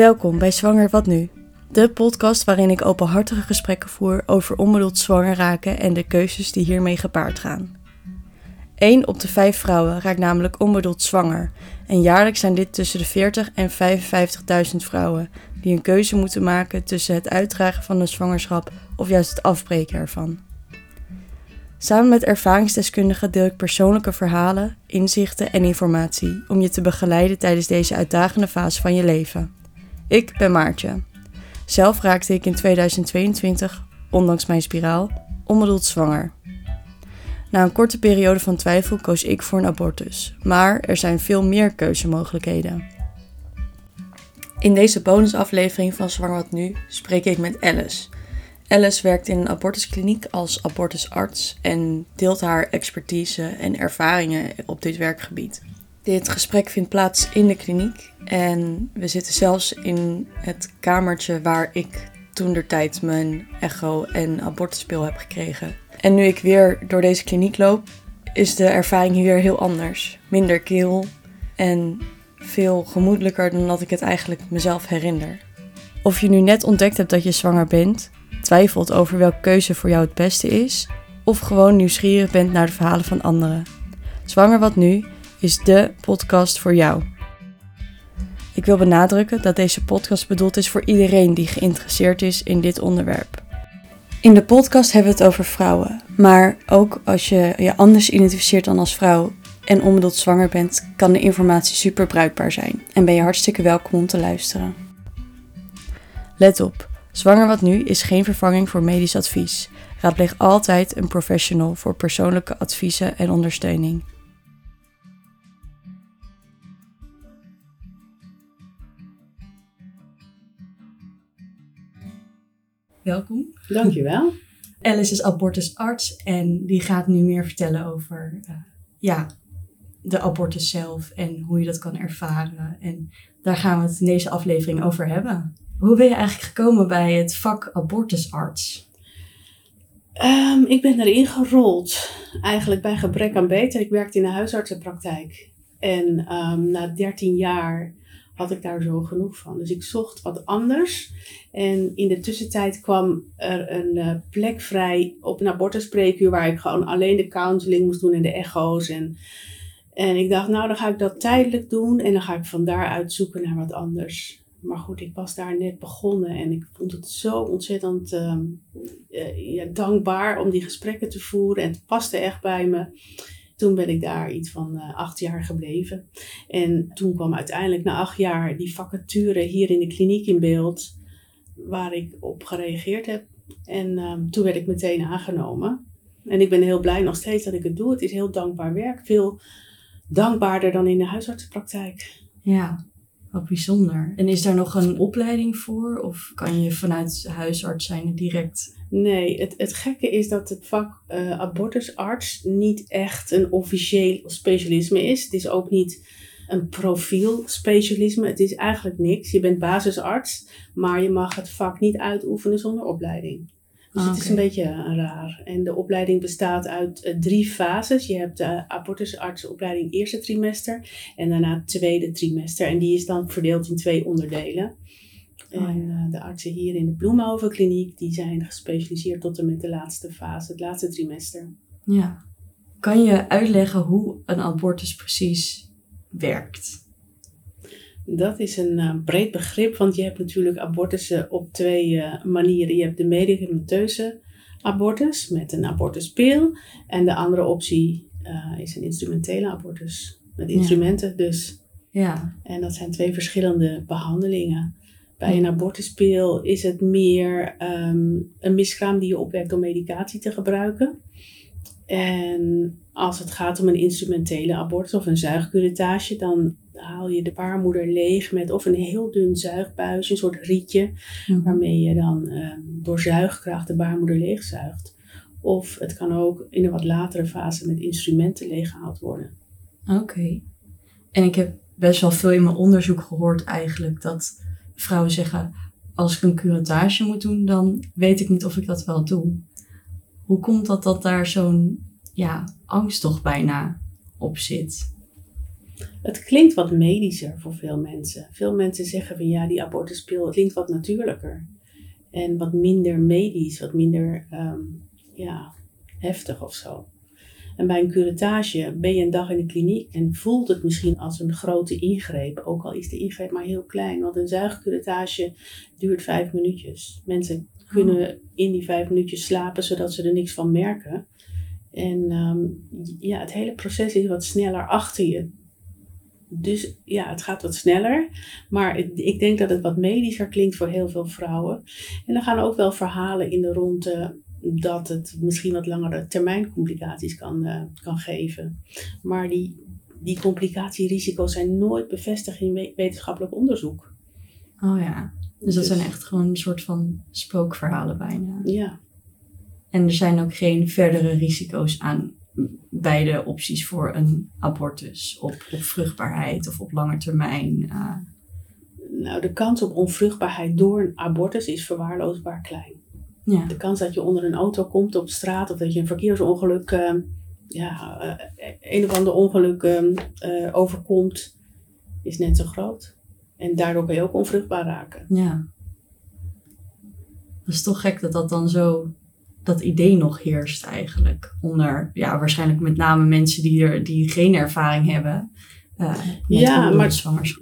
Welkom bij Zwanger Wat Nu, de podcast waarin ik openhartige gesprekken voer over onbedoeld zwanger raken en de keuzes die hiermee gepaard gaan. Eén op de vijf vrouwen raakt namelijk onbedoeld zwanger en jaarlijks zijn dit tussen de 40 en 55.000 vrouwen die een keuze moeten maken tussen het uitdragen van een zwangerschap of juist het afbreken ervan. Samen met ervaringsdeskundigen deel ik persoonlijke verhalen, inzichten en informatie om je te begeleiden tijdens deze uitdagende fase van je leven. Ik ben Maartje. Zelf raakte ik in 2022, ondanks mijn spiraal, onbedoeld zwanger. Na een korte periode van twijfel koos ik voor een abortus, maar er zijn veel meer keuzemogelijkheden. In deze bonusaflevering van Zwanger Wat Nu spreek ik met Alice. Alice werkt in een abortuskliniek als abortusarts en deelt haar expertise en ervaringen op dit werkgebied. Dit gesprek vindt plaats in de kliniek en we zitten zelfs in het kamertje waar ik toen der tijd mijn echo en abortuspil heb gekregen. En nu ik weer door deze kliniek loop, is de ervaring hier heel anders. Minder keel en veel gemoedelijker dan dat ik het eigenlijk mezelf herinner. Of je nu net ontdekt hebt dat je zwanger bent, twijfelt over welke keuze voor jou het beste is, of gewoon nieuwsgierig bent naar de verhalen van anderen. Zwanger wat nu is de podcast voor jou. Ik wil benadrukken dat deze podcast bedoeld is voor iedereen die geïnteresseerd is in dit onderwerp. In de podcast hebben we het over vrouwen, maar ook als je je anders identificeert dan als vrouw en onbedoeld zwanger bent, kan de informatie super bruikbaar zijn en ben je hartstikke welkom om te luisteren. Let op, zwanger wat nu is geen vervanging voor medisch advies. Raadpleeg altijd een professional voor persoonlijke adviezen en ondersteuning. Welkom. Dankjewel. Alice is abortusarts en die gaat nu meer vertellen over uh, ja, de abortus zelf en hoe je dat kan ervaren. En daar gaan we het in deze aflevering over hebben. Hoe ben je eigenlijk gekomen bij het vak abortusarts? Um, ik ben erin gerold, eigenlijk bij gebrek aan beter. Ik werkte in een huisartsenpraktijk. En um, na 13 jaar had ik daar zo genoeg van. Dus ik zocht wat anders. En in de tussentijd kwam er een uh, plek vrij op een abortuspreekuur waar ik gewoon alleen de counseling moest doen en de echo's. En, en ik dacht, nou dan ga ik dat tijdelijk doen en dan ga ik van daaruit zoeken naar wat anders. Maar goed, ik was daar net begonnen en ik vond het zo ontzettend uh, uh, ja, dankbaar om die gesprekken te voeren. En het paste echt bij me toen ben ik daar iets van uh, acht jaar gebleven. En toen kwam uiteindelijk na acht jaar die vacature hier in de kliniek in beeld, waar ik op gereageerd heb. En um, toen werd ik meteen aangenomen. En ik ben heel blij nog steeds dat ik het doe. Het is heel dankbaar werk. Veel dankbaarder dan in de huisartsenpraktijk. Ja, wat bijzonder. En is daar nog een opleiding voor? Of kan je vanuit huisarts zijn direct Nee, het, het gekke is dat het vak uh, abortusarts niet echt een officieel specialisme is. Het is ook niet een profielspecialisme. Het is eigenlijk niks. Je bent basisarts, maar je mag het vak niet uitoefenen zonder opleiding. Dus het is een beetje raar. En de opleiding bestaat uit uh, drie fases. Je hebt de abortusartsopleiding eerste trimester en daarna tweede trimester. En die is dan verdeeld in twee onderdelen. En uh, de artsen hier in de Bloemhovenkliniek, die zijn gespecialiseerd tot en met de laatste fase, het laatste trimester. Ja. Kan je uitleggen hoe een abortus precies werkt? Dat is een uh, breed begrip, want je hebt natuurlijk abortussen op twee uh, manieren. Je hebt de medicamenteuze abortus met een abortuspil. En de andere optie is een instrumentele abortus. Met instrumenten ja. dus. Ja. En dat zijn twee verschillende behandelingen. Bij een abortuspil is het meer um, een miskraam die je opwekt om medicatie te gebruiken. En als het gaat om een instrumentele abortus of een zuigcurettage, dan haal je de baarmoeder leeg met of een heel dun zuigbuisje, een soort rietje, mm. waarmee je dan um, door zuigkracht de baarmoeder leegzuigt. Of het kan ook in een wat latere fase met instrumenten leeggehaald worden. Oké. Okay. En ik heb best wel veel in mijn onderzoek gehoord eigenlijk dat vrouwen zeggen, als ik een curettage moet doen, dan weet ik niet of ik dat wel doe. Hoe komt dat dat daar zo'n ja, angst toch bijna op zit? Het klinkt wat medischer voor veel mensen. Veel mensen zeggen van ja, die abortuspil klinkt wat natuurlijker. En wat minder medisch, wat minder ehm, ja, heftig of zo. En bij een curettage ben je een dag in de kliniek en voelt het misschien als een grote ingreep. Ook al is de ingreep maar heel klein. Want een zuigcurettage duurt vijf minuutjes. Mensen kunnen in die vijf minuutjes slapen zodat ze er niks van merken. En ehm, ja, het hele proces is wat sneller achter je. Dus ja, het gaat wat sneller. Maar ik denk dat het wat medischer klinkt voor heel veel vrouwen. En er gaan ook wel verhalen in de ronde dat het misschien wat langere termijn complicaties kan, uh, kan geven. Maar die, die complicatierisico's zijn nooit bevestigd in wetenschappelijk onderzoek. Oh ja, dus dat dus zijn echt gewoon een soort van spookverhalen bijna. Ja. En er zijn ook geen verdere risico's aan beide opties voor een abortus op, op vruchtbaarheid of op lange termijn. Uh. Nou, de kans op onvruchtbaarheid door een abortus is verwaarloosbaar klein. Ja. De kans dat je onder een auto komt op straat of dat je een verkeersongeluk, uh, ja, uh, een of ander ongeluk uh, overkomt, is net zo groot. En daardoor kun je ook onvruchtbaar raken. Ja. Dat is toch gek dat dat dan zo, dat idee nog heerst eigenlijk. Onder, ja, waarschijnlijk met name mensen die, er, die geen ervaring hebben. Uh, ja, maar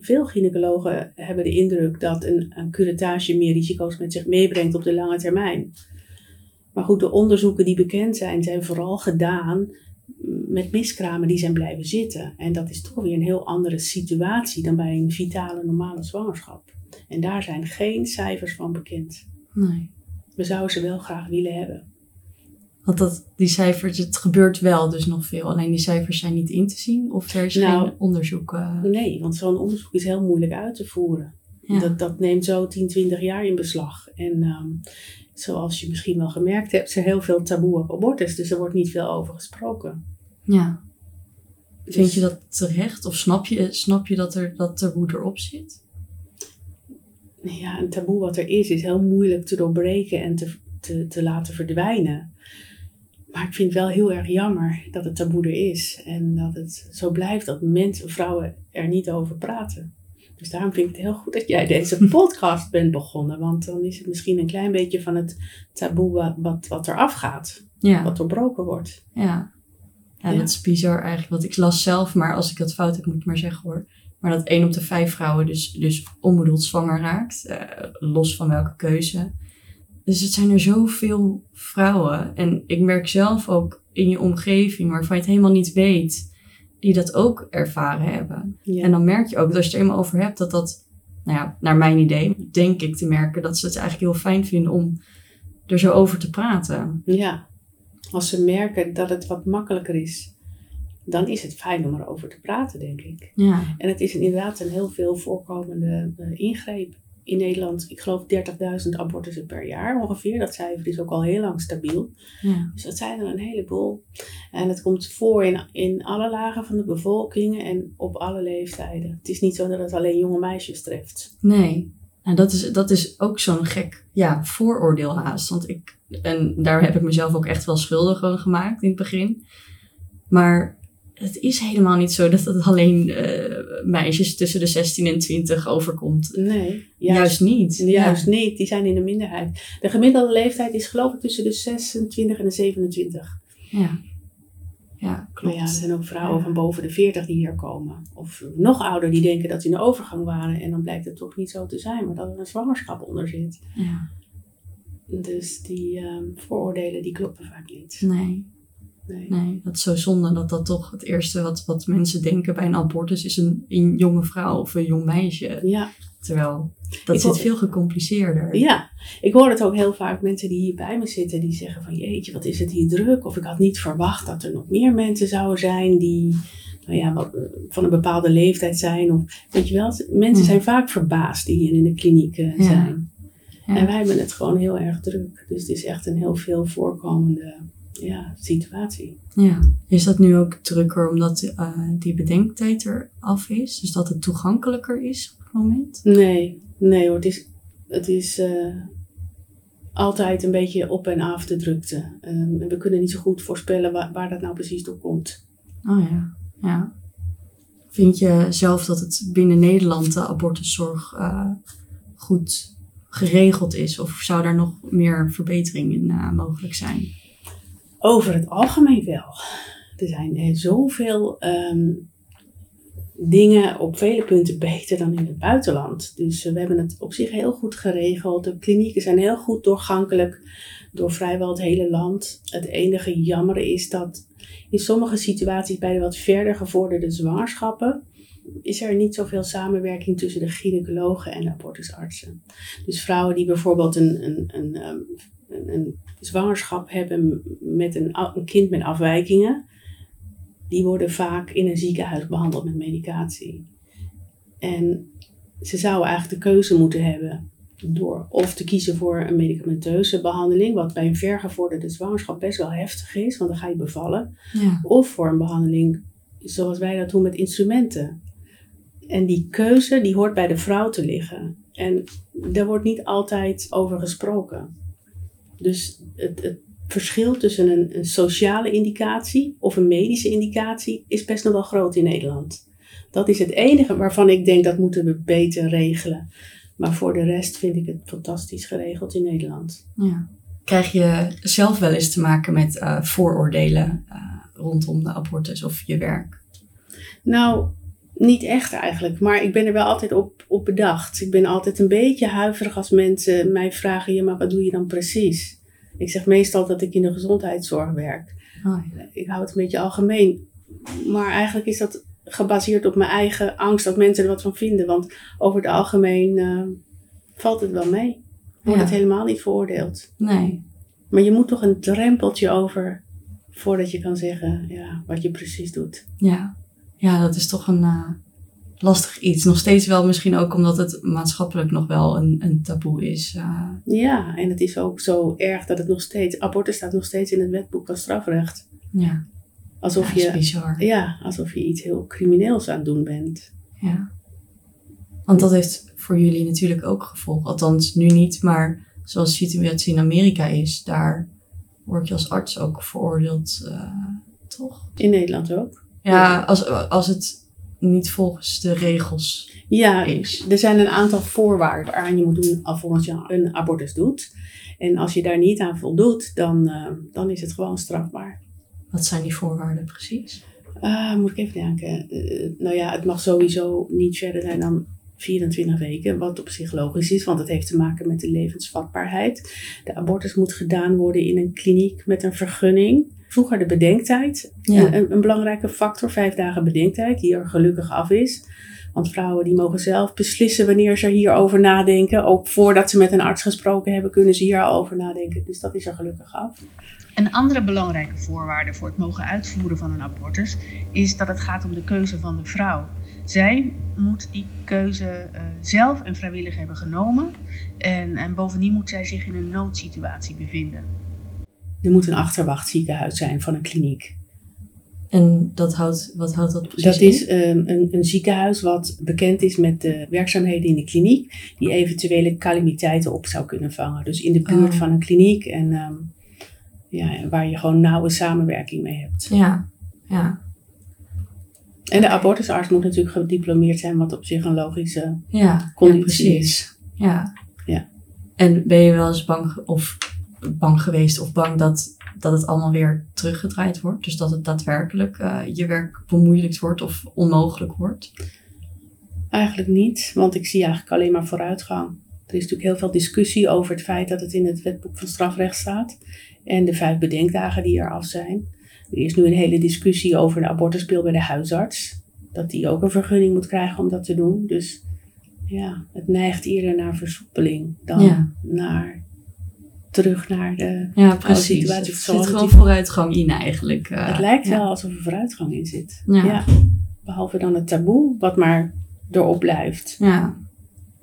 veel gynaecologen hebben de indruk dat een, een curettage meer risico's met zich meebrengt op de lange termijn. Maar goed, de onderzoeken die bekend zijn, zijn vooral gedaan met miskramen die zijn blijven zitten. En dat is toch weer een heel andere situatie dan bij een vitale normale zwangerschap. En daar zijn geen cijfers van bekend. Nee. We zouden ze wel graag willen hebben. Want dat, die cijfers, het gebeurt wel dus nog veel. Alleen die cijfers zijn niet in te zien. Of er is nou, geen onderzoek. Uh... Nee, want zo'n onderzoek is heel moeilijk uit te voeren. Dat, dat neemt zo 10, 20 jaar in beslag. En um, zoals je misschien wel gemerkt hebt, er heel veel taboe op abortus. Dus er wordt niet veel over gesproken. Ja. Dus, Vind je dat terecht? Of snap je, snap je dat er dat taboe erop zit? Ja, een taboe wat er is, is heel moeilijk te doorbreken en te, te, te laten verdwijnen. Maar ik vind het wel heel erg jammer dat het taboe er is. En dat het zo blijft dat mensen, vrouwen er niet over praten. Dus daarom vind ik het heel goed dat jij deze podcast bent begonnen. Want dan is het misschien een klein beetje van het taboe wat, wat, wat er afgaat. Ja. Wat doorbroken wordt. Ja. ja. dat is bizar eigenlijk. Want ik las zelf, maar als ik dat fout heb, moet ik maar zeggen hoor. Maar dat één op de vijf vrouwen dus, dus onbedoeld zwanger raakt. Uh, los van welke keuze. Dus het zijn er zoveel vrouwen. En ik merk zelf ook in je omgeving waarvan je het helemaal niet weet, die dat ook ervaren hebben. En dan merk je ook dat als je het er eenmaal over hebt, dat dat, nou ja, naar mijn idee, denk ik te merken dat ze het eigenlijk heel fijn vinden om er zo over te praten. Ja, als ze merken dat het wat makkelijker is, dan is het fijn om erover te praten, denk ik. Ja. En het is inderdaad een heel veel voorkomende uh, ingreep in Nederland, ik geloof 30.000 abortussen per jaar ongeveer. Dat cijfer is ook al heel lang stabiel. Ja. Dus dat zijn er een heleboel. En het komt voor in, in alle lagen van de bevolking en op alle leeftijden. Het is niet zo dat het alleen jonge meisjes treft. Nee, en dat is, dat is ook zo'n gek ja, vooroordeel haast. Want ik, en daar heb ik mezelf ook echt wel schuldig aan gemaakt in het begin. Maar het is helemaal niet zo dat het alleen uh, meisjes tussen de 16 en 20 overkomt. Nee, juist, niet. Juist niet, die zijn in de minderheid. De gemiddelde leeftijd is geloof ik tussen de 26 en de 27. Ja, ja klopt. Maar ja, er zijn ook vrouwen van boven de 40 die hier komen. Of nog ouder die denken dat ze in de overgang waren. En dan blijkt het toch niet zo te zijn, maar dat er een zwangerschap onder zit. Ja. Dus die um, vooroordelen die kloppen vaak niet. Nee. Nee. dat is zo zonde dat dat toch het eerste wat, wat mensen denken bij een abortus is een, een jonge vrouw of een jong meisje. Ja. Terwijl dat is zit veel gecompliceerder. Ja, ik hoor het ook heel vaak mensen die hier bij me zitten die zeggen van jeetje, wat is het hier druk? Of ik had niet verwacht dat er nog meer mensen zouden zijn die nou ja, wat, van een bepaalde leeftijd zijn. Of, weet je wel, mensen zijn vaak verbaasd die hier in de kliniek uh, zijn. Ja. En wij hebben het gewoon heel erg druk. Dus het is echt een heel veel voorkomende ja, situatie. Ja, is dat nu ook drukker omdat uh, die bedenktijd er af is? Dus dat het toegankelijker is op het moment? Nee, nee hoor. Het is, het is uh, altijd een beetje op en af de drukte. Um, en we kunnen niet zo goed voorspellen waar, waar dat nou precies door komt. Oh ja, ja. Vind je zelf dat het binnen Nederland de abortuszorg uh, goed geregeld is? Of zou daar nog meer verbetering in mogelijk zijn? Over het algemeen wel. Er zijn zoveel um, dingen op vele punten beter dan in het buitenland. Dus we hebben het op zich heel goed geregeld. De klinieken zijn heel goed doorgankelijk door vrijwel het hele land. Het enige jammer is dat in sommige situaties bij de wat verder gevorderde zwangerschappen is er niet zoveel samenwerking tussen de gynaecologen en de abortusartsen. Dus vrouwen die bijvoorbeeld een, een, een, ehm, een, een zwangerschap hebben met een, een kind met afwijkingen, die worden vaak in een ziekenhuis behandeld met medicatie. En ze zouden eigenlijk de keuze moeten hebben door of te kiezen voor een medicamenteuze behandeling, wat bij een vergevorderde zwangerschap best wel heftig is, want dan ga je bevallen. Ja. Of voor een behandeling zoals wij dat doen met instrumenten. En die keuze die hoort bij de vrouw te liggen. En daar wordt niet altijd over gesproken. Dus het, het verschil tussen een, een, sociale indicatie of een medische indicatie is best nog wel groot in Nederland. Dat is het enige waarvan ik denk dat moeten we beter regelen. Maar voor de rest vind ik het fantastisch geregeld in Nederland. Ja. Krijg je zelf wel eens te maken met uh, vooroordelen uh, rondom de abortus of je werk? Nou, niet echt eigenlijk. Maar ik ben er wel altijd op, op bedacht. Ik ben altijd een beetje huiverig als mensen mij vragen: ja, maar wat doe je dan precies? Ik zeg meestal dat ik in de gezondheidszorg werk. Oh, ja. Ik hou het een beetje algemeen. Maar eigenlijk is dat gebaseerd op mijn eigen angst dat mensen er wat van vinden. Want over het algemeen uh, valt het wel mee. Wordt het helemaal niet veroordeeld. Nee. Maar je moet toch een drempeltje over voordat je kan zeggen ja, wat je precies doet. Ja, ja dat is toch een uh, lastig iets. Nog steeds wel misschien ook omdat het maatschappelijk nog wel een, een taboe is. Uh. Ja, en het is ook zo erg dat het nog steeds... Abortus staat nog steeds in het wetboek van strafrecht. Ja. Alsof, ja, je, ja, alsof je iets heel crimineels aan het doen bent. Ja. Want dat heeft voor jullie natuurlijk ook gevolgen. Althans, nu niet, maar zoals de situatie in Amerika is, daar word je als arts ook veroordeeld, uh, toch? In Nederland ook. Ja, Als, als het niet volgens de regels ja, is. er zijn een aantal voorwaarden waaraan je moet doen alvorens je een abortus doet. En als je daar niet aan voldoet, dan, uh, dan is het gewoon strafbaar. Wat zijn die voorwaarden precies? Uh, moet ik even denken. Uh, nou ja, het mag sowieso niet verder zijn dan 24 weken, wat op zich logisch is, want het heeft te maken met de levensvatbaarheid. De abortus moet gedaan worden in een kliniek met een vergunning. Vroeger de bedenktijd, ja. een, een, belangrijke factor, vijf dagen bedenktijd, die er gelukkig af is. Want vrouwen die mogen zelf beslissen wanneer ze hierover nadenken. Ook voordat ze met een arts gesproken hebben, kunnen ze hierover nadenken. Dus dat is er gelukkig af. Een andere belangrijke voorwaarde voor het mogen uitvoeren van een abortus is dat het gaat om de keuze van de vrouw. Zij moet die keuze uh, zelf en vrijwillig hebben genomen en, en bovendien moet zij zich in een noodsituatie bevinden. Er moet een achterwachtziekenhuis zijn van een kliniek. En dat houdt, wat houdt dat precies Dat is um, een, een, ziekenhuis wat bekend is met de werkzaamheden in de kliniek, die eventuele calamiteiten op zou kunnen vangen. Dus in de buurt oh. van een kliniek en um, ja, waar je gewoon nauwe samenwerking mee hebt. Ja, ja. En de abortusarts moet natuurlijk gediplomeerd zijn, wat op zich een logische ja, conditie ja, is. Ja. ja. En ben je wel eens bang, of bang geweest of bang dat, dat het allemaal weer teruggedraaid wordt? Dus dat het daadwerkelijk uh, je werk bemoeilijkt wordt of onmogelijk wordt? Eigenlijk niet, want ik zie eigenlijk alleen maar vooruitgang. Er is natuurlijk heel veel discussie over het feit dat het in het wetboek van strafrecht staat en de vijf bedenkdagen die er af zijn. Er is nu een hele discussie over de abortuspil bij de huisarts. Dat die ook een vergunning moet krijgen om dat te doen. Dus ja, het neigt eerder naar versoepeling dan naar terug naar de ja, precies. situatie. Er zit gewoon vooruitgang in eigenlijk. Uh, het lijkt wel alsof er vooruitgang in zit. Ja. Behalve dan het taboe, wat maar erop blijft. Ja,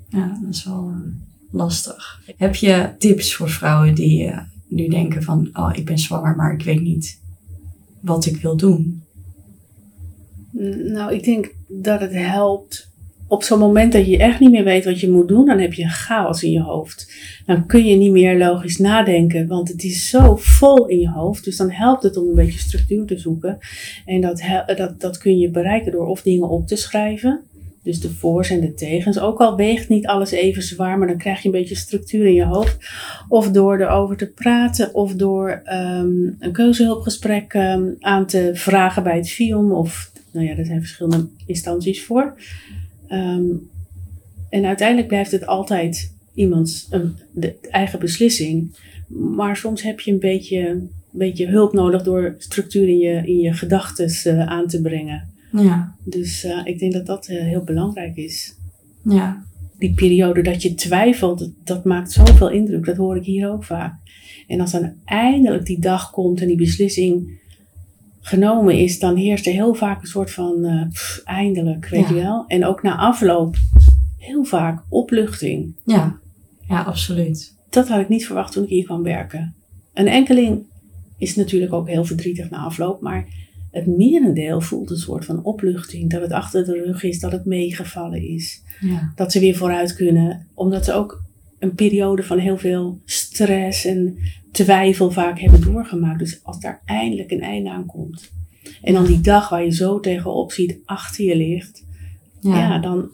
ja dat is wel uh, lastig. Heb je tips voor vrouwen die uh, nu denken van, oh, ik ben zwanger, maar ik weet niet wat ik wil doen? Nou, ik denk dat het helpt op zo'n moment dat je echt niet meer weet wat je moet doen, dan heb je chaos in je hoofd. Dan kun je niet meer logisch nadenken, want het is zo vol in je hoofd. Dus dan helpt het om een beetje structuur te zoeken. En dat, dat, dat kun je bereiken door of dingen op te schrijven. Dus de voor's en de tegens. Ook al weegt niet alles even zwaar, maar dan krijg je een beetje structuur in je hoofd. Of door erover te praten, of door um, een keuzehulpgesprek um, aan te vragen bij het film. Of, nou ja, er zijn verschillende instanties voor. Um, en uiteindelijk blijft het altijd iemands um, de, eigen beslissing. Maar soms heb je een beetje, een beetje hulp nodig door structuur in je, in je gedachten uh, aan te brengen. Ja. Dus uh, ik denk dat dat uh, heel belangrijk is. Ja. Die periode dat je twijfelt, dat, dat maakt zoveel indruk. Dat hoor ik hier ook vaak. En als dan eindelijk die dag komt en die beslissing genomen is, dan heerst er heel vaak een soort van uh, pff, eindelijk, weet ja. je wel. En ook na afloop heel vaak opluchting. Ja, ja, absoluut. Dat had ik niet verwacht toen ik hier kwam werken. Een enkeling is natuurlijk ook heel verdrietig na afloop, maar het merendeel voelt een soort van opluchting. Dat het achter de rug is, dat het meegevallen is. Ja. Dat ze weer vooruit kunnen. Omdat ze ook een periode van heel veel stress en twijfel vaak hebben doorgemaakt. Dus als daar eindelijk een einde aan komt. En dan die dag waar je zo tegenop ziet, achter je ligt. Ja, ja dan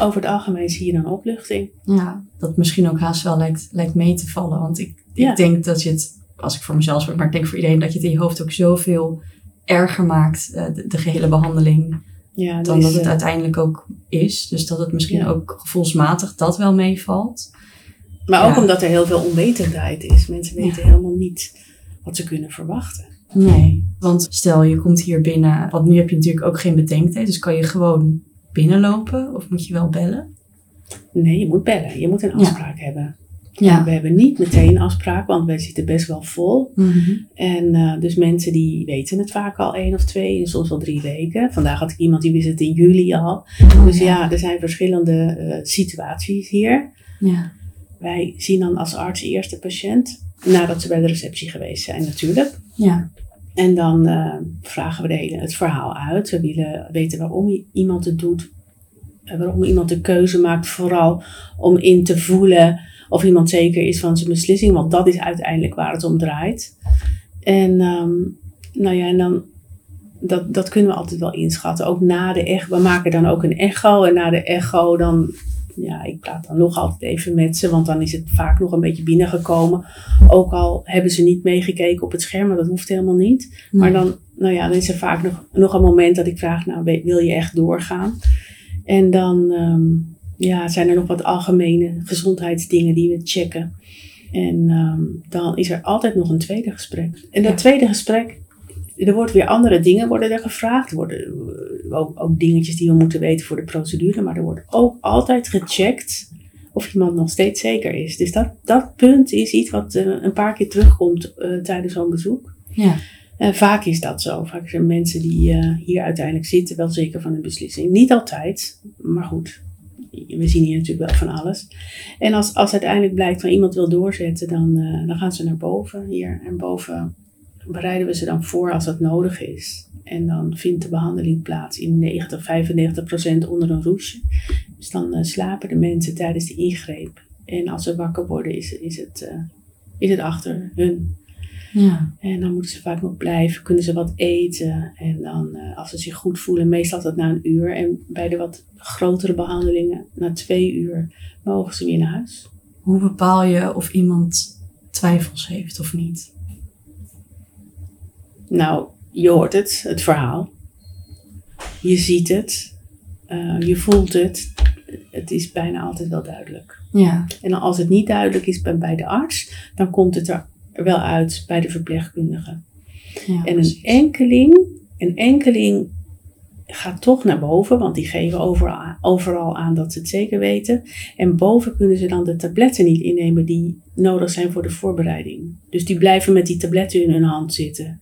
over het algemeen zie je dan opluchting. Ja, dat misschien ook haast wel lijkt, lijkt mee te vallen. Want ik, ik denk dat je het, als ik voor mezelf spreek, maar ik denk voor iedereen, dat je het in je hoofd ook zoveel erger maakt, de, de gehele behandeling. Ja, dan dat het uh, uiteindelijk ook is. Dus dat het misschien ja. ook gevoelsmatig dat wel meevalt. Maar ook ja. omdat er heel veel onwetendheid is. Mensen weten helemaal niet wat ze kunnen verwachten. Nee, want stel je komt hier binnen, want nu heb je natuurlijk ook geen bedenktijd. Dus kan je gewoon binnenlopen of moet je wel bellen? Nee, je moet bellen. Je moet een afspraak hebben. Ja. We hebben niet meteen een afspraak, want wij zitten best wel vol. Mm -hmm. En uh, dus mensen die weten het vaak al één of twee, en soms wel drie weken. Vandaag had ik iemand die wist het in juli al. Oh, dus ja. ja, er zijn verschillende uh, situaties hier. Ja. Wij zien dan als arts eerst de patiënt, nadat ze bij de receptie geweest zijn natuurlijk. Ja. En dan uh, vragen we de hele, het verhaal uit. We willen weten waarom iemand het doet, waarom iemand de keuze maakt, vooral om in te voelen of iemand zeker is van zijn beslissing, want dat is uiteindelijk waar het om draait. En um, nou ja, en dan, dat, dat kunnen we altijd wel inschatten. Ook na de echo, we maken dan ook een echo en na de echo dan, ja, ik praat dan nog altijd even met ze, want dan is het vaak nog een beetje binnengekomen. Ook al hebben ze niet meegekeken op het scherm, maar dat hoeft helemaal niet. Maar dan, nou ja, dan is er vaak nog, nog een moment dat ik vraag, nou, wil je echt doorgaan? En dan... Um, ja, zijn er nog wat algemene gezondheidsdingen die we checken. En um, dan is er altijd nog een tweede gesprek. En dat ja. tweede gesprek, er wordt weer andere dingen worden er gevraagd. Er worden ook, ook dingetjes die we moeten weten voor de procedure. Maar er wordt ook altijd gecheckt of iemand nog steeds zeker is. Dus dat, dat punt is iets wat uh, een paar keer terugkomt uh, tijdens zo'n bezoek. Ja. En vaak is dat zo. Vaak zijn mensen die hier uiteindelijk zitten wel zeker van een beslissing. Niet altijd, maar goed we zien hier natuurlijk wel van alles. En als, als uiteindelijk blijkt van iemand wil doorzetten, dan, uh, dan gaan ze naar boven hier. En boven bereiden we ze dan voor als dat nodig is. En dan vindt de behandeling plaats in 90, 95 procent onder een roesje. Dus dan uh, slapen de mensen tijdens de ingreep. En als ze wakker worden, is, is, het, uh, is het achter hun. Ja. En dan moeten ze vaak nog blijven, kunnen ze wat eten. En dan, uh, als ze zich goed voelen, meestal dat na een uur. En bij de wat grotere behandelingen, na twee uur, mogen ze weer naar huis. Hoe bepaal je of iemand twijfels heeft of niet? Nou, je hoort het, het verhaal. Je ziet het. Uh, je voelt het. Het is bijna altijd wel duidelijk. Ja. En als het niet duidelijk is bij, bij de arts, dan komt het er wel uit bij de verpleegkundige. Ja, en precies. een enkeling, een enkeling gaat toch naar boven, want die geven overal, overal aan dat ze het zeker weten. En boven kunnen ze dan de tabletten niet innemen die nodig zijn voor de voorbereiding. Dus die blijven met die tabletten in hun hand zitten.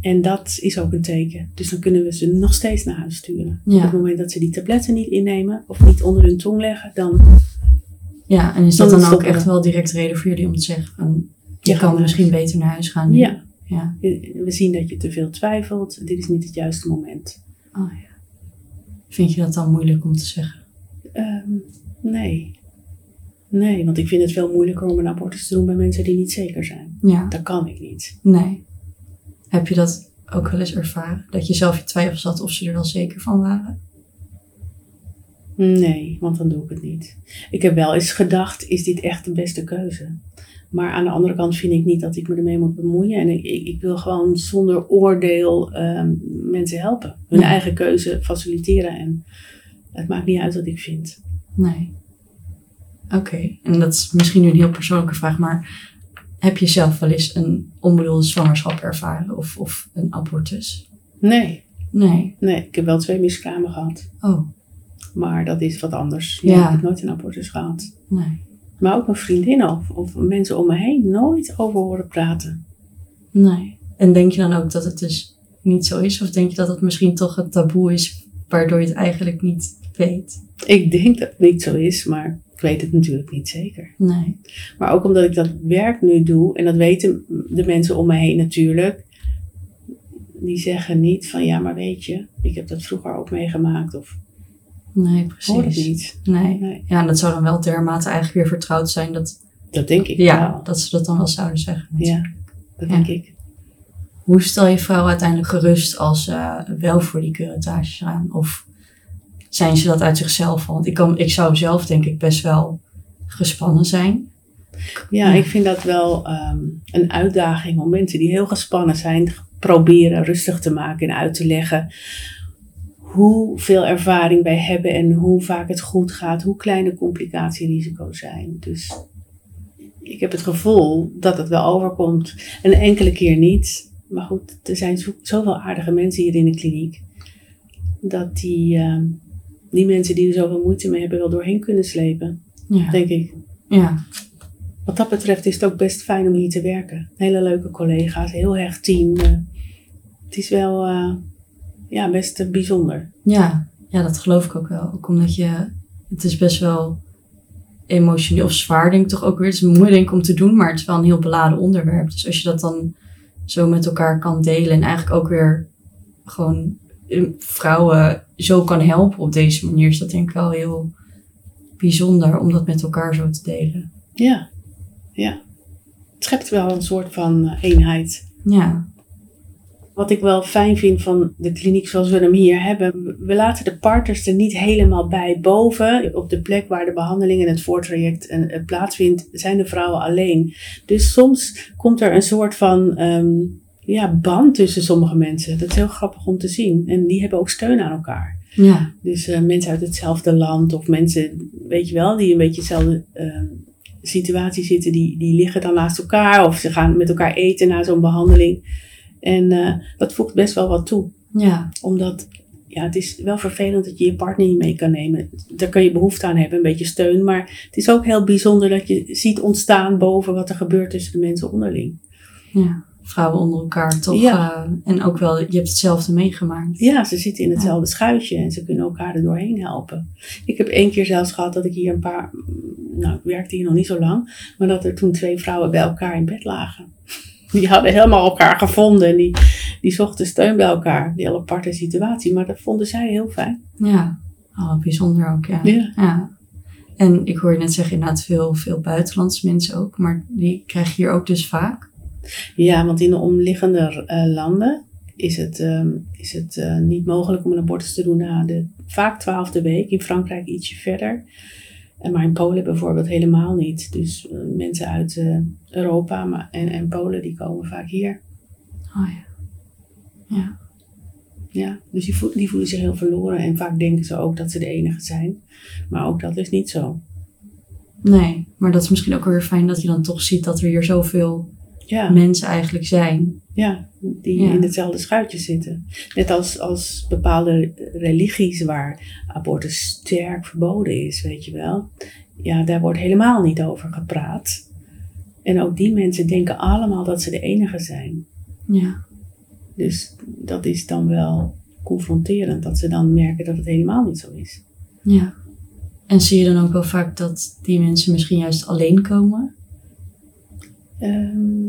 En dat is ook een teken. Dus dan kunnen we ze nog steeds naar huis sturen. Ja. Op het moment dat ze die tabletten niet innemen of niet onder hun tong leggen, dan. Ja, en is dat dan, dan ook echt wel direct reden voor jullie om te zeggen van je kan misschien beter naar huis gaan? Ja, Ja. we zien dat je te veel twijfelt. Dit is niet het juiste moment. Oh, ja. Vind je dat dan moeilijk om te zeggen? Ehm, nee. Nee, want ik vind het veel moeilijker om een abortus te doen bij mensen die niet zeker zijn. Ja, Dat kan ik niet. nee. Heb je dat ook wel eens ervaren? Dat je zelf je twijfels had of ze er wel zeker van waren? Nee, want dan doe ik het niet. Ik heb wel eens gedacht, is dit echt de beste keuze? Maar aan de andere kant vind ik niet dat ik me ermee moet bemoeien. En ik, ik, wil gewoon zonder oordeel ehm, mensen helpen. Hun eigen keuze faciliteren. En het maakt niet uit wat ik vind. Nee. Oké, en dat is misschien nu een heel persoonlijke vraag, maar heb je zelf wel eens een onbedoelde zwangerschap ervaren of, of een abortus? Nee, Nee. nee, ik heb wel twee miskramen gehad. Oh, Maar dat is wat anders. Ja. Ja. Ik heb nooit een abortus gehad. nee. Maar ook mijn vriendin of, of mensen om me heen nooit over horen praten. Nee. En denk je dan ook dat het dus niet zo is? Of denk je dat het misschien toch een taboe is waardoor je het eigenlijk niet weet? Ik denk dat het niet zo is, maar ik weet het natuurlijk niet zeker. Nee. Maar ook omdat ik dat werk nu doe, en dat weten de mensen om me heen natuurlijk, die zeggen niet van ja, maar weet je, ik heb dat vroeger ook meegemaakt of Nee, precies. niet. Nee. Nee, Ja, en dat zou dan wel dermate eigenlijk weer vertrouwd zijn dat, dat denk ik ja, wel. dat ze dat dan wel zouden zeggen. Ja, dat Ja. denk ik. Hoe stel je vrouw uiteindelijk gerust als ze wel voor die curatages gaan? Of zijn ze dat uit zichzelf? Want ik, kan, ik zou zelf denk ik best wel gespannen zijn. Ja, Ja. ik vind dat wel ehm, een uitdaging om mensen die heel gespannen zijn, proberen rustig te maken en uit te leggen hoeveel ervaring wij hebben en hoe vaak het goed gaat, hoe klein de complicatierisico's zijn. Dus ik heb het gevoel dat het wel overkomt. Een enkele keer niet. Maar goed, er zijn zo- zoveel aardige mensen hier in de kliniek. Dat die, ehm, die mensen die er zoveel moeite mee hebben, wel doorheen kunnen slepen. Ja. Denk ik. ja. Wat dat betreft is het ook best fijn om hier te werken. Hele leuke collega's, heel hecht team. eh. het is wel eh, ja, best eh, bijzonder. Ja, ja, dat geloof ik ook wel. Ook omdat je, het is best wel emotioneel of zwaar, denk ik toch ook weer. Het is moeilijk om te doen, maar het is wel een heel beladen onderwerp. Dus als je dat dan zo met elkaar kan delen en eigenlijk ook weer gewoon eh, vrouwen zo kan helpen op deze manier, is dat denk ik wel heel bijzonder om dat met elkaar zo te delen. Ja, ja. Het schept wel een soort van eenheid. Ja, Wat ik wel fijn vind van de kliniek zoals we hem hier hebben. We laten de partners er niet helemaal bij. Boven, op de plek waar de behandeling en het voortraject eh, eh, plaatsvindt, zijn de vrouwen alleen. Dus soms komt er een soort van ehm, ja, band tussen sommige mensen. Dat is heel grappig om te zien. En die hebben ook steun aan elkaar. ja, Dus eh, mensen uit hetzelfde land of mensen, weet je wel, die een beetje dezelfde ehm, situatie zitten, die, die liggen dan naast elkaar of ze gaan met elkaar eten na zo'n behandeling. En eh, dat voegt best wel wat toe, ja, omdat ja, het is wel vervelend dat je je partner niet mee kan nemen. Daar kan je behoefte aan hebben, een beetje steun. Maar het is ook heel bijzonder dat je ziet ontstaan boven wat er gebeurt tussen de mensen onderling. ja. Vrouwen onder elkaar toch. Ja. eh, en ook wel, je hebt hetzelfde meegemaakt. Ja, ze zitten in hetzelfde schuitje en ze kunnen elkaar er doorheen helpen. Ik heb één keer zelfs gehad dat ik hier een paar, nou ik werkte hier nog niet zo lang, maar dat er toen twee vrouwen bij elkaar in bed lagen. Die hadden helemaal elkaar gevonden en die, die zochten steun bij elkaar. Die hele aparte situatie, maar dat vonden zij heel fijn. Ja, oh, bijzonder ook, ja. Ja. En ik hoor je net zeggen, inderdaad veel, veel buitenlandse mensen ook, maar die krijg je hier ook dus vaak. Ja, want in de omliggende eh, landen is het, ehm, is het eh, niet mogelijk om een abortus te doen na de vaak twaalfde week. In Frankrijk ietsje verder. En maar in Polen bijvoorbeeld helemaal niet. Dus eh, mensen uit eh, Europa maar, en, en Polen die komen vaak hier. Oh ja. Ja, Ja, dus die, voel- die voelen zich heel verloren. En vaak denken ze ook dat ze de enige zijn. Maar ook dat is niet zo. nee, maar dat is misschien ook weer fijn dat je dan toch ziet dat er hier zoveel Ja, mensen eigenlijk zijn. ja die Ja. in hetzelfde schuitje zitten. Net als, als bepaalde religies waar abortus sterk verboden is, weet je wel. Ja, daar wordt helemaal niet over gepraat. En ook die mensen denken allemaal dat ze de enige zijn. Ja, Dus dat is dan wel confronterend, dat ze dan merken dat het helemaal niet zo is. ja. En zie je dan ook wel vaak dat die mensen misschien juist alleen komen? Ehm,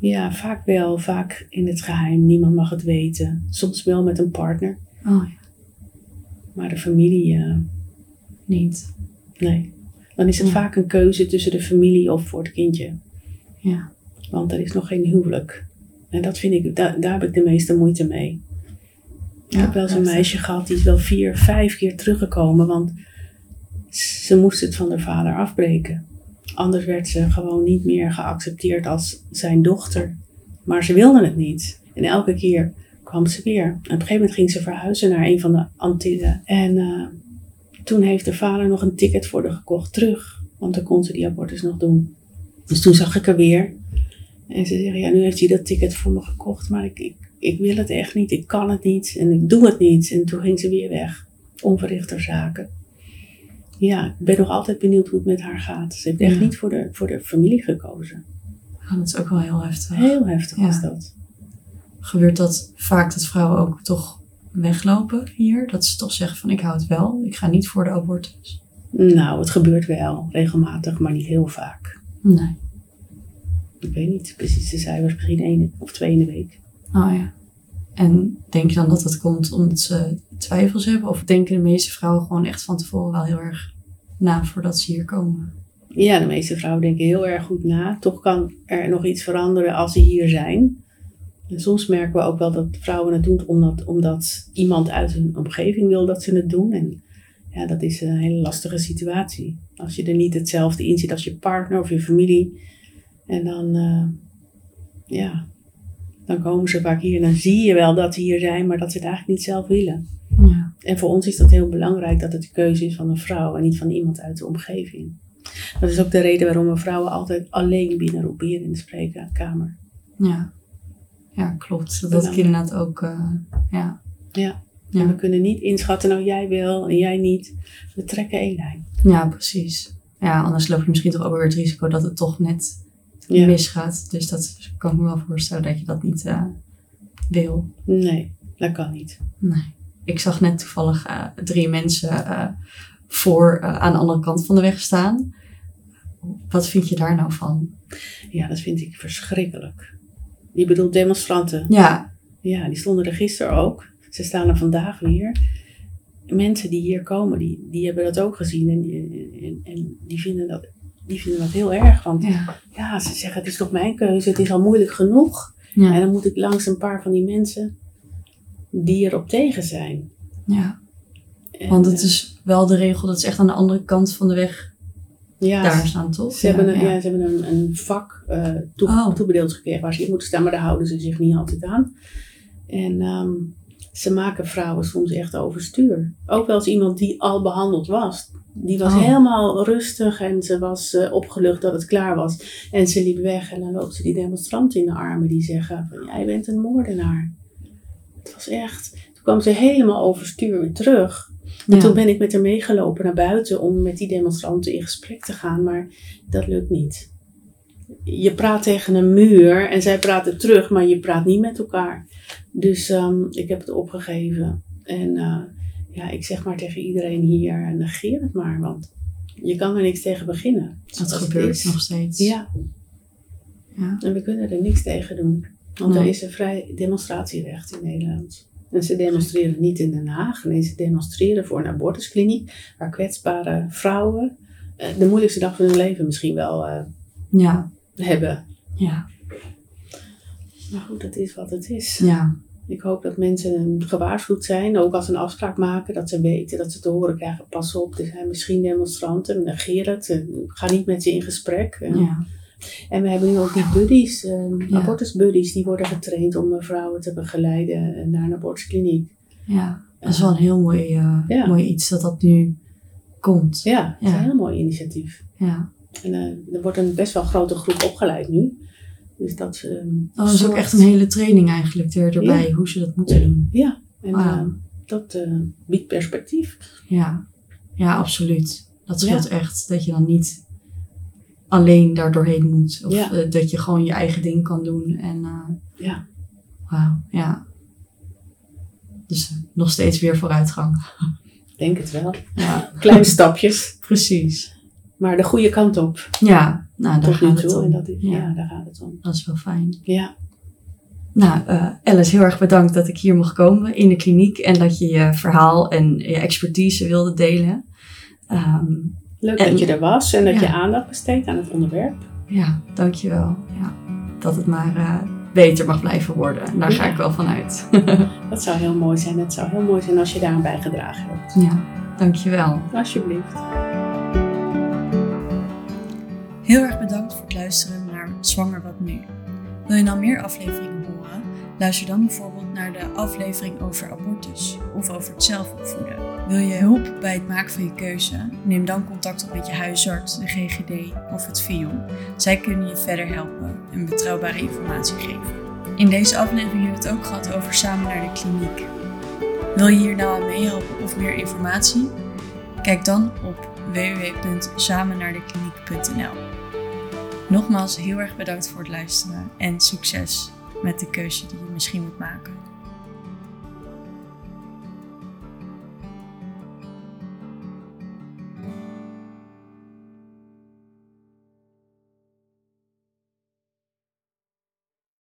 ja, vaak wel, vaak in het geheim. Niemand mag het weten. Soms wel met een partner. Oh ja. Maar de familie, eh, Niet. nee. Dan is het Ja. vaak een keuze tussen de familie of voor het kindje. Ja. Want er is nog geen huwelijk. En dat vind ik, daar, daar heb ik de meeste moeite mee. Ik heb wel eens een heftig. meisje gehad die is wel vier, vijf keer teruggekomen. Want ze moest het van haar vader afbreken. Anders werd ze gewoon niet meer geaccepteerd als zijn dochter. Maar ze wilde het niet. En elke keer kwam ze weer. En op een gegeven moment ging ze verhuizen naar een van de Antillen. En eh, toen heeft de vader nog een ticket voor haar gekocht terug. Want dan kon ze die abortus nog doen. Dus toen zag ik haar weer. En ze zeggen, ja, nu heeft hij dat ticket voor me gekocht. Maar ik, ik, ik wil het echt niet. Ik kan het niet. En ik doe het niet. En toen ging ze weer weg. Onverrichter zaken. Ja, ik ben nog altijd benieuwd hoe het met haar gaat. Ze heeft echt niet voor de, voor de familie gekozen. Ja, dat is ook wel heel heftig. Heel heftig Ja. was dat. Gebeurt dat vaak dat vrouwen ook toch weglopen hier? Dat ze toch zeggen van ik hou het wel, ik ga niet voor de abortus. Nou, het gebeurt wel regelmatig, maar niet heel vaak. Nee. Ik weet niet precies de cijfers, misschien één of twee in de week. Oh ja. En denk je dan dat dat komt omdat ze twijfels hebben? Of denken de meeste vrouwen gewoon echt van tevoren wel heel erg na voordat ze hier komen? Ja, de meeste vrouwen denken heel erg goed na. Toch kan er nog iets veranderen als ze hier zijn. En soms merken we ook wel dat vrouwen het doen omdat, omdat iemand uit hun omgeving wil dat ze het doen. En ja, dat is een hele lastige situatie. Als je er niet hetzelfde in zit als je partner of je familie. En dan, eh, ja, dan komen ze vaak hier en dan zie je wel dat ze hier zijn, maar dat ze het eigenlijk niet zelf willen. En voor ons is dat heel belangrijk dat het de keuze is van een vrouw en niet van iemand uit de omgeving. Dat is ook de reden waarom we vrouwen altijd alleen binnenroepen in de spreekkamer. Ja. Ja, klopt. Dat ik Belangrijk. inderdaad ook, eh, ja. Ja. En we kunnen niet inschatten, nou jij wil en jij niet. We trekken één lijn. ja, precies. Ja, anders loop je misschien toch ook weer het risico dat het toch net Ja. misgaat. Dus dat kan ik me wel voorstellen dat je dat niet eh, wil. Nee, dat kan niet. Nee. Ik zag net toevallig eh, drie mensen eh, voor eh, aan de andere kant van de weg staan. Wat vind je daar nou van? Ja, dat vind ik verschrikkelijk. Je bedoelt demonstranten. Ja, Ja, die stonden er gisteren ook. Ze staan er vandaag weer. Mensen die hier komen, die, die hebben dat ook gezien. En, die- en, en die, vinden dat, die vinden dat heel erg. Want ja, ja, ze zeggen het is toch mijn keuze. Het is al moeilijk genoeg. En dan moet ik langs een paar van die mensen die erop tegen zijn. ja. En, Want het eh, is wel de regel, dat is echt aan de andere kant van de weg ja, daar staan, toch? Ze hebben, een, ja. ja, ze hebben een, een vak eh, toe, Oh. toebedeeld gekregen waar ze in moeten staan, maar daar houden ze zich niet altijd aan. En ehm, ze maken vrouwen soms echt overstuur. Ook wel eens iemand die al behandeld was. Die was Oh. helemaal rustig en ze was eh, opgelucht dat het klaar was. En ze liep weg en dan loopt ze die demonstranten in de armen die zeggen van jij bent een moordenaar. Het was echt, toen kwam ze helemaal overstuur weer terug. En Ja. toen ben ik met haar meegelopen naar buiten om met die demonstranten in gesprek te gaan, maar dat lukt niet. Je praat tegen een muur en zij praten terug, maar je praat niet met elkaar. Dus ehm, ik heb het opgegeven. En eh, ja, ik zeg maar tegen iedereen hier, negeer het maar, want je kan er niks tegen beginnen. Dat gebeurt nog steeds. Ja, Ja. en we kunnen er niks tegen doen. Want er is een vrij demonstratierecht in Nederland. En ze demonstreren niet in Den Haag. Nee, ze demonstreren voor een abortuskliniek. Waar kwetsbare vrouwen eh, de moeilijkste dag van hun leven misschien wel eh, Ja. hebben. Ja. Maar goed, dat is wat het is. Ja. Ik hoop dat mensen gewaarschuwd zijn. Ook als ze een afspraak maken. Dat ze weten dat ze te horen krijgen. Pas op, er zijn misschien demonstranten. Negeer het. eh, Ga niet met ze in gesprek. Ja. En we hebben nu ook die buddies, um, Ja. abortusbuddies, die worden getraind om eh, vrouwen te begeleiden eh, naar een abortuskliniek. Ja. Dat is wel een heel mooi, eh, Ja. mooi iets dat dat nu komt. Ja, dat is een heel mooi initiatief. Ja. En er wordt een best wel grote groep opgeleid nu. Dus dat ehm, Oh, dat is ook echt een hele training eigenlijk er, erbij, hoe ze dat moeten doen. Ja, en Wauw. eh, dat biedt perspectief. Ja, ja absoluut. Dat scheelt echt dat je dan niet alleen daar doorheen moet. Of Ja. eh, dat je gewoon je eigen ding kan doen. En eh, Ja, wauw, ja. Dus eh, nog steeds weer vooruitgang. ik denk het wel. Ja, Kleine stapjes, precies. maar de goede kant op. Ja, nou daar Tot gaat het om. En dat is, ja. ja, daar gaat het om. dat is wel fijn. Ja, Nou, uh, Alice, heel erg bedankt dat ik hier mocht komen in de kliniek en dat je je verhaal en je expertise wilde delen. Um, Leuk dat je er was en dat je aandacht besteedt aan het onderwerp. Ja, dankjewel. Ja, dat het maar uh, beter mag blijven worden. Daar ga ik wel van uit. dat zou heel mooi zijn. Het zou heel mooi zijn als je daaraan bijgedragen hebt. Ja, dankjewel. Alsjeblieft. Heel erg bedankt voor het luisteren naar Zwanger Wat Nu. Wil je nou meer afleveringen horen? Luister dan bijvoorbeeld naar de aflevering over abortus of over het zelfopvoeden. Wil je hulp bij het maken van je keuze? Neem dan contact op met je huisarts, de GGD of het FIOM. Zij kunnen je verder helpen en betrouwbare informatie geven. In deze aflevering hebben we het ook gehad over samen naar de kliniek. Wil je hier nou aan meehelpen of meer informatie? Kijk dan op www.samennaardekliniek.nl. Nogmaals heel erg bedankt voor het luisteren en succes met de keuze die je misschien moet maken.